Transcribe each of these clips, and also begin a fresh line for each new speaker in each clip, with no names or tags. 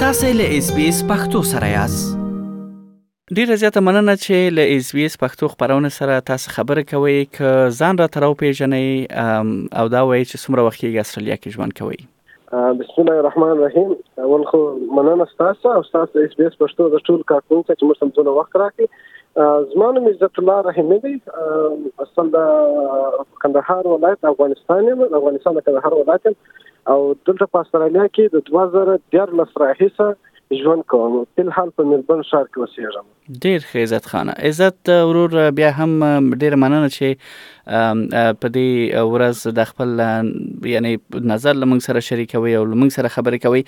تاسو له اس بي اس پختو سره یاست ډیره زیاته مننه چې له اس بي اس پښتو خبرونه سره تاسو خبرې کوئ ک ځان را تراو پیژنې او دا وایي چې څومره وخت کې استرالیا کې ژوند کوي
بسم الله الرحمن الرحیم اول خو مننه تاسو او تاسو اس بي اس پښتو د ټول کارکونکو چې موږ سم څونه وخت راکړي زما نوم عزت الله رحیمي دی اصل د کندهار ولایت افغانستان یم افغانستان د کندهار ولایت او دلته په استرالیا کې د 2014 راهیسه ژوند کوم تل حال په ملبن ښار کې اوسېږم
ډیر ښه عزت خان عزت ورور بیا هم ډیر مننه چې په دې ورځ د خپل یعنی نظر لمنګ سره شریکوي او لمنګ سره خبرې کوي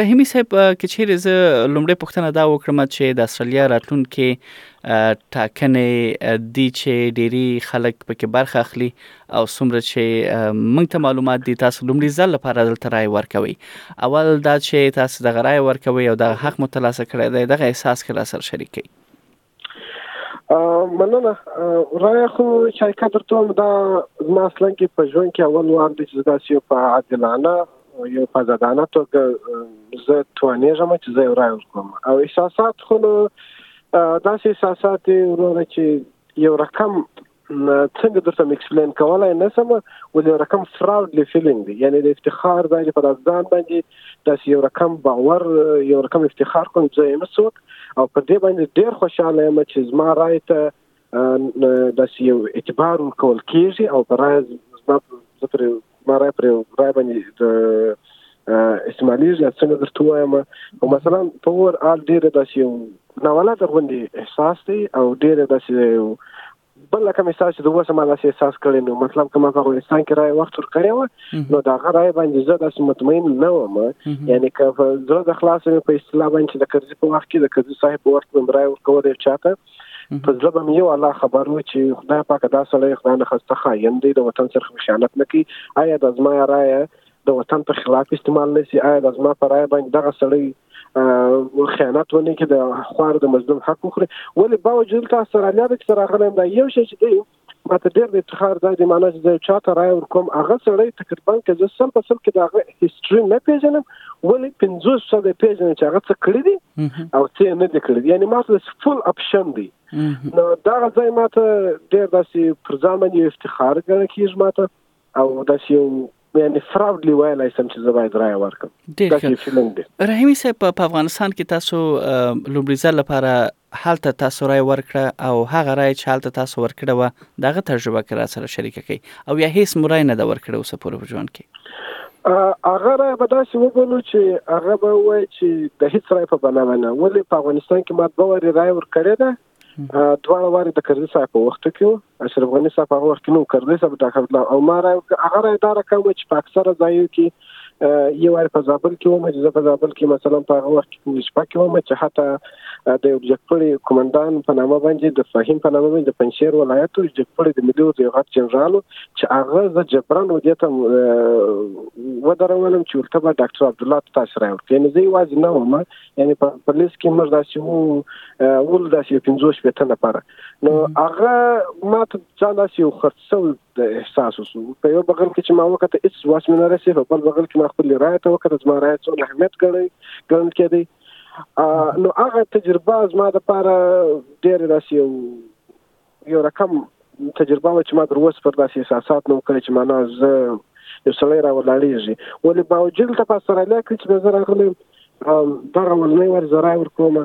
رحیمی صاحب کچېرې زه لومړی پښتنه دا وکړم چې د استرالیا راتلونکي ټاکنې دي چې ډيري خلک پکې برخه اخلي او څومره چې موږ ته معلومات دي تاسو لومړي ځل لپاره دلته رائے ورکوي اول دا چې تاسو د غرای ورکوي او د حق متلاسه کړی دی دغه احساس کړه سره شریکي
مننه رایا خو شایکا درته هم دا زما اصلا کې په ژوند کې اول وار دی چې داسې یو په عادلانه یو په ازادانه توګه زه توانېږم چې زه یو رای ورکوم او احساسات خو نو داسې احساسات وروره چې یو رقم څنګه درته ایکسپلین کولای نه سم ولې یو رقم فراډلی فیلینګ دی یعنی د افتخار ځای په ځان باندې داسې یو رقم باور یو رقم افتخار کوم زه یم څوک او په دې باندې ډیر خوشاله یم چې زما رائے ته داسې یو اعتبار ورکول کیږي او پر زما زه پر ما رای پر رای باندې د استعمالیږي څنګه درته وایم او مثلا په ور آل ډیر داسې یو ناولا د غوندي احساس دی او ډیر داسې بل کوم احساس چې د وسه ما داسې احساس کړی نو مطلب کوم په افغانستان کې راي وخت ور کړی و نو دا غراي باندې زه داسې مطمئن نه وم یعنی که زه د خلاص په اصطلاح باندې د کرزي په وخت کې د کرزي صاحب په وخت کې راي ور کوله چاته په زړه به مې یو الله خبر و چې خدای پاک دا سړی خدای نه خسته خاین دی د وطن سره خیانت نه کوي آیا د زما رایه د وطن په خلاف استعمال نه شي آیا د زما په رایه باندې دغه سړی خیانت ونه کې د خوار د مظلوم حق وخوري ولې باوجود تاسو سره لري چې راغلم دا یو شی چې دی ماته ډېر د افتخار ځای دی معنی چې زه چا ته رای ورکوم هغه سړی تقریبا که زه سل په سل کې د هغه هیستوري نه پیژنم ولې پنځوس سل یې پیژنم چې هغه څه کړي دي او څه یې نه دي کړي دي یعنې ماته فول اپشن دی نو دغه ځای ماته ډېر داسې پر ځان باندې افتخار ګڼل کېږي ماته او داسې یو یعنی فراډلی ویلای سم چې زه باید رای ورکم
دا چې فلم دی رحیمی صاحب په افغانستان کې تاسو لومړي ځل لپاره حالت تاسو رای ورکړه او هغه رای چې حالت تاسو ورکړه و دغه تجربه کرا سره شریک کړئ او یا هیڅ مرای نه دا ورکړه اوس پوره په ژوند کې
هغه رای به داسې وګڼو چې هغه به وای چې د هیڅ رای په بنا نه ولې په افغانستان کې ما دوه رای ورکړې ده دواړه واره د کرزي صاحب په وخت کې و اشرف غني صاحب هغه وخت کې نو کرزي صاحب د اخر او ما را هغه را اداره کوم چې په اکثره ځایو کې یو وار په ځابل کې وم چې په ځابل کې مثلا په هغه وخت کې شپه کې وم چې حتی د یو جګپړي کمانډان په نامه باندې د فهیم په نامه باندې د پنځیر ولایت او جګپړي د ملي وزیر غټ جنرال چې هغه ز جبران و دې ته ودرولم چې ورته ډاکټر عبد الله تاسو راوړ کینې زی واز نه ومه یعنی په په لیست کې موږ داسې وو ول داسې 15 شپې ته لپاره نو هغه ما ته ځان داسې یو خرڅو د احساس وسو په یو بغل کې چې ما وکړه هیڅ واس مې نه رسې په بل بغل کې ما خپل رائے ته وکړه زما رائے څو اهمیت ګڼي ګڼل کېدی نو هغه تجربه زما د لپاره ډېر داسې یو یو رقم تجربه وه چې ما تر اوسه پر داسې احساسات نه کړی چې معنا زه یو سړی را ولاړېږي ولې باوجود دلته په استرالیا کې چې زه راغلی دغه ولنۍ ور زرای ورکوم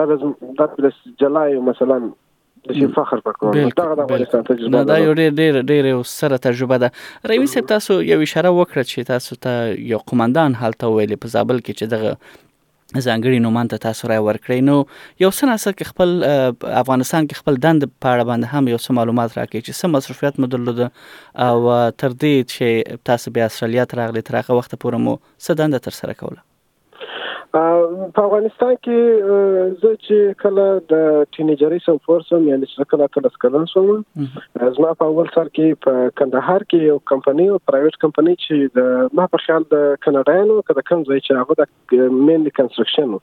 دا د جلا یو مثلا د شي فخر په کوم دا د افغانستان تجربه نه
دا یو ډېر ډېر ډېر یو سره تجربه ده روي صاحب تاسو یو اشاره وکړه چې تاسو ته یو قومندان حالت ویلې په زابل کې چې دغه ځانګړي نومان ته تاسو رای ورکړئ نو یو څه ناڅه کې خپل افغانستان کې خپل دند په اړه باندې هم یو څه معلومات راکړي چې څه مصرفیت مو درلوده او تر دې چې تاسو بیا استرالیا ته راغلي تر هغه وخت پورې مو څه دند تر سره کوله
په افغانستان کې زه چې کله د ټینیجرۍ سم فورسم یعنی چې کله کله سکلن شوم زما په اول سر کې په کندهار کې یو کمپنۍ او پرایویټ کمپنۍ چې د ما په خیال د کاناډایانو کله کوم ځای چې هغه د مینلی کنسترکشن نو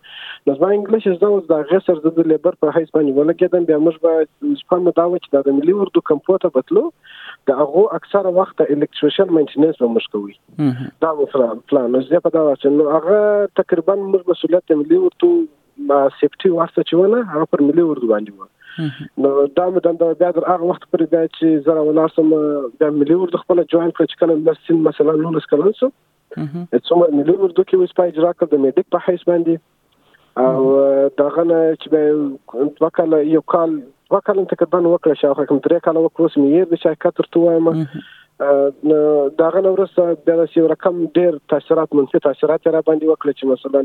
زما انګلیش زده و دا غیر سر د لیبر په حیث باندې ولګېدم بیا موږ به په مودا و چې د ملي اردو کمپو ته بتلو د هغه اکثره وخت الکتریشن مینټیننس به موږ کوي دا و پلان پلان نو زه په دا واسه نو هغه تقریبا موږ مسولیت ملي اردو ما سیفټي واسه چې ونه هغه پر ملي اردو باندې و نو دا مې د بیا تر هغه وخت پرې دا چې زه راولاسم بیا ملي اردو خپل جوړ کړ چې کله لسین مثلا نو لس کلن سو څومره ملي اردو کې وسپا اجرا کړ د میډیک په حیث باندې او دغه نه چې به دوه کال یو کال دوه کال تقریبا وکړ شاوخوا کوم درې کال وکړ سم یې د شرکت ترته وایم دغه نو ورسته د یو رقم ډیر تاثیرات منفي تاثیرات را باندې وکړ چې مثلا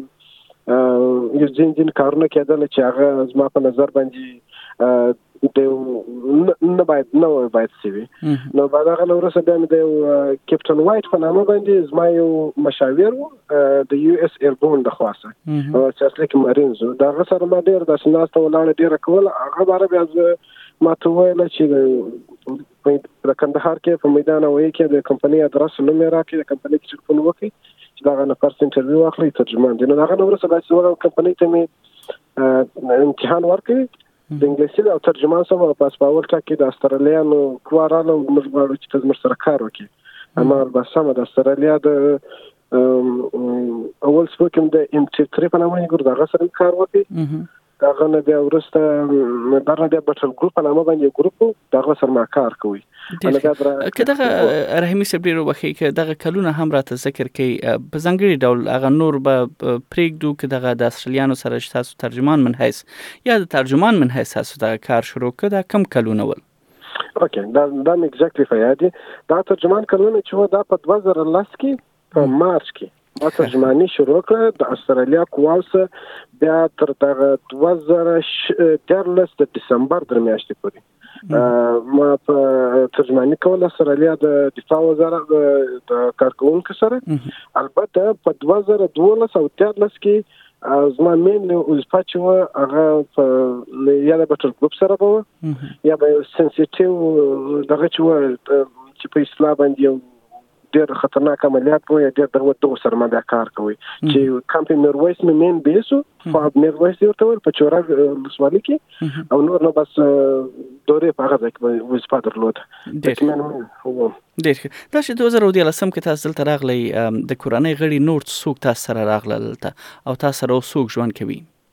یو ځین ځین کارونه کېدل چې هغه زما په نظر باندې د نه باید نه باید سی وي نو بعد هغه نور سره بیا د کیپټن وایټ په نامه باندې زما یو مشاور د یو اس ایربون د خاصه چې اصلي کې مارینز دا غ سره ما ډیر د شناسته ولاړ ډیر کول هغه بار بیا ما ته ویل چې د کندهار کې په میدان وای کې د کمپنۍ ادرس نوم راکې د کمپنۍ کې ټلیفون وکړي چې دا غنه پرس انټرویو واخلي ترجمان دي نو هغه نور سره چې ورو کمپنۍ ته می امتحان ورکړي د انګلیسي او ترجمان صاحب او پاس پاول ټاک کې د استرالیا نو کوا رااله او موږ غواړو چې ته زموږ سره کار وکړي اما به سمه د استرالیا د اول سپوکم د ام ټي 3 په نامه یې ګور دغه سره کار وکړي دغه نه بیا ورسته دغه بیا بټل ګروپ په نامه باندې ګروپ دغه سره ما کار کوي
که دغه رحیمی صاحب ډیر وبخښي که دغه کلونه هم راته ذکر کوي په ځنګړي ډول هغه نور به پرېږدو که دغه د استرالیانو سره چې تاسو ترجمان من حیث یا د ترجمان من حیث تاسو دغه کار شروع کړ دا کم کلونه ول
اوکې دا دا مې ایگزیکټلی په یاد دي دا ترجمان کلونه چې و دا په 2010 کې په مارچ کې ما ترجماني شروع کړه د استرالیا قواو سره بیا تر دغه 2014 د دسمبر در میاشتې پورې ما په ترجماني کوله استرالیا د دفاع وزارت د کارکونکو سره البته په 2012 او 13 کې زما مين له الفا چې و هغه په یا د بټل ګروپ سره به یا به سنسټیو دغه چې و چې په اسلام باندې ډېر خطرناک عملیات وو ډېر دغه دغه سره ما بیا کار کوي چې کمپ میرویس مې مین بیسو خو میرویس یو تور په چورا لسوالي کې او نور نو بس دورې په هغه ځای کې وظیفه درلوده
ډېر ښه دا چې 2013 کې تاسو دلته راغلی د کورنۍ غړي نور څوک تاسو سره راغلل او تاسو سره څوک ژوند کوي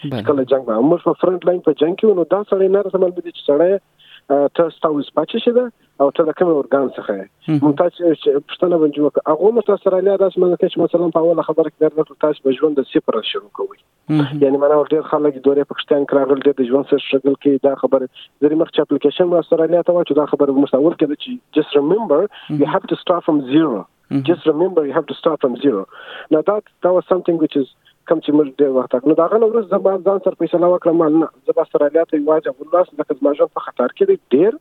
چې کله جنگ به موږ په فرنټ لاین په جنگ کې نو دا سړی نه رسمل به دي چې سړی ته ستاوس پاتې شي ده او ته د کوم اورګان څخه مونږ تاسو چې پښتنه باندې وکړه هغه مو تاسو را لیا داس مونږ ته چې مثلا په اوله خبره کې درته تاسو به ژوند د صفر شروع کوي یعنی معنا ډیر خلک دورې پښتون کراغل ډیر د ژوند سره شغل کوي دا خبره زری مخ چې اپلیکیشن ما سره لیا ته چې دا خبره مو سره ورکړي چې just remember you have to start from zero you just remember you have to start from zero now that that was something which is کم چې موږ ډېر وخت نو دا غنه ورځ زه ما ځان سره فیصله وکړم مال نه زه به سره لیا ته واځه ولله لکه زما ژوند په خطر کې دی ډېر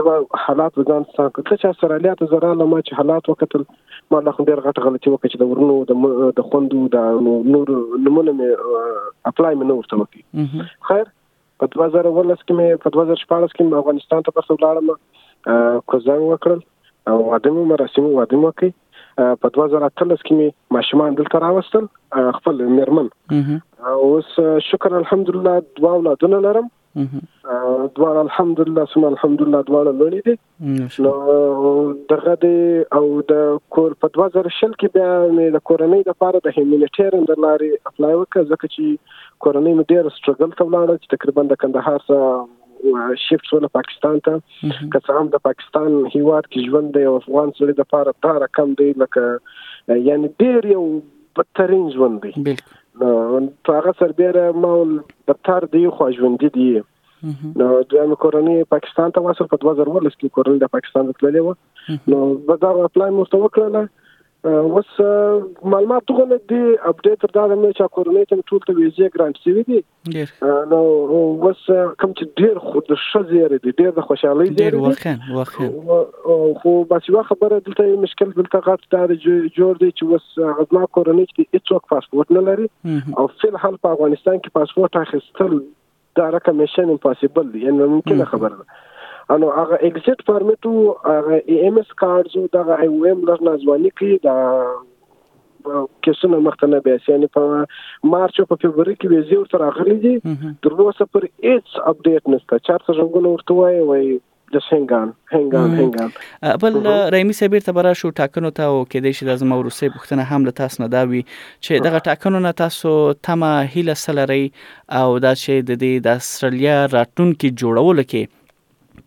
زما حالات ځان سره کړل چې سره لیا ته زرا لما چې حالات وکتل ما له خو ډېر غټ غلطي وکړه چې د ورونو د خوندو د نور نمونه مې اپلای مې نه ورته وکړي خیر په دوه زره اوولس کې مې په دوه زره شپاړس کې مې افغانستان ته بېرته ولاړم کوزده مې وکړل او واده مو مراسم مو واده مو کوي په دوه زره اتلس کې مې ماشومان دلته راوستل خپل مېرمن اوس شکر الحمدلله دوه اولادونه لرم دواړه الحمدلله سم الحمدلله دواړه لوړي دي نو دغه دی او د کور په 2020 کې بیا مې د کورنۍ لپاره د هیمینټیرن د لارې اپلای وکړ ځکه چې کورنۍ مې ډېر سټرګل ته ولاړه چې تقریبا د کندهار څخه شیفټ شول پاکستان ته که څه هم د پاکستان هیواد کې ژوند دی او افغان سړي د لپاره دا رقم دی لکه یعنی ډېر یو بدترین ژوند دی نو هغه سربېره ما ول بدتر دی خو ژوند دی نو دویم کورنۍ پاکستان ته واسو په 2019 کې کورنۍ د پاکستان تللې و نو به دا اپلای مو څو کړل اوس معلومات غو نه دي اپډیټ تر دا نه چې کورنۍ ته ټول ته ویزه ګرانټ شوی دي نو اوس کوم چې ډیر خو د شزیر دي ډیر د خوشحالي
دي ډیر واخن واخن
خو بس یو خبره دلته مشکل دلته غټ دا جوړ دی چې اوس غزما کورنۍ کې هیڅوک پاسپورت نه لري او فل حال په افغانستان کې پاسپورت اخیستل دا رقم میشن امپاسیبل دی یعنی ممکنه خبره ده انو هغه ایگزیټ پرمیټ او هغه ای ایم اس کارډز او دغه ای او ایم لږ نازوانی کی دا کیسونه مخته نه بیاسي یعنی په مارچ او په فبروري کې ویزې ورته راغلي دي تر اوسه پر هیڅ اپډیټ نشته چارته ژوندونه ورته وایي وایي جس هنګ آن هنګ آن هنګ آن
بل رایمی صاحب بیرته برا شو ټاکنو ته او کېدای شي د زما وروستۍ پوښتنه هم له تاسو نه دا وي چې دغه ټاکنو نه تاسو تمه هیله سلری او دا چې د دې د استرالیا راتلونکي جوړولو کې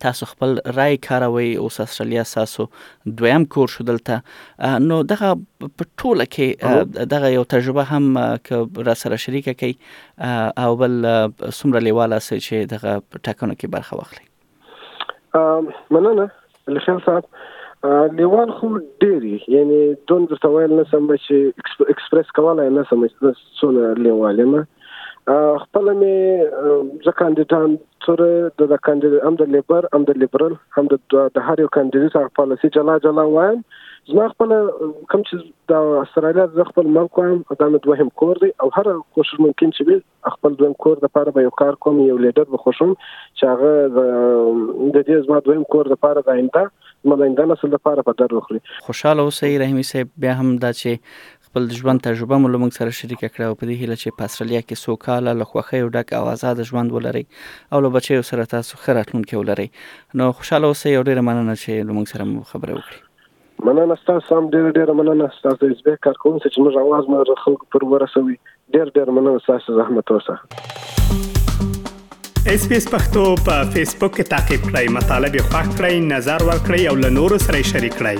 تاسو خپل رائے کاروي او استرالیا تاسو دویم کور شو دلته نو دغه په ټوله کې دغه یو تجربه هم ک را سره شریکه کړي او بل سمره لیواله سي چې دغه ټاکنو کې برخه واخلي
مننه لخیل صاحب لیوان خو ډیر یعنی دون درته ویل نه سم چې ایکسپریس کولای نه سم چې څونه لیوال یم خپل می ځکه کاندیدان تر د کاندید هم د لیبر هم د لیبرال هم د د هر یو کاندید سره خپل سي جلا جلا وایم زما خپل کوم چې د استرالیا د خپل ملک وایم دا مې دوهم کور دی او هر کوشش ممکن چې خپل دویم کور د پاره به یو کار کوم یو لیډر به خوشم چې هغه د دې زما دویم کور د پاره د آینده ملنده نسل د پاره په در وخوري
خوشاله اوسئ رحیمي صاحب بیا هم دا چې خپل ژوند تجربه مو لمونږ سره شریک کړه او په دې هیله چې په استرالیا کې سوکاله له خوښۍ او ډک او آزاد ژوند ولرئ او له بچیو سره تاسو ښه راتلونکی ولرئ نو خوشاله اوسئ او ډیره مننه چې لمونږ سره مو خبرې وکړې
مننه ستاسو هم ډېره ډېره مننه ستاسو د ازبیک کارکوونکو چې موږ اواز مو د خلکو پر ورسوي ډېر ډېر مننه ستاسو زحمت اوسه
اس پی اس پختو په فیسبوک کې تا کې پلی مطلب یو فاک کړئ نظر ور کړئ او له نورو سره شریک کړئ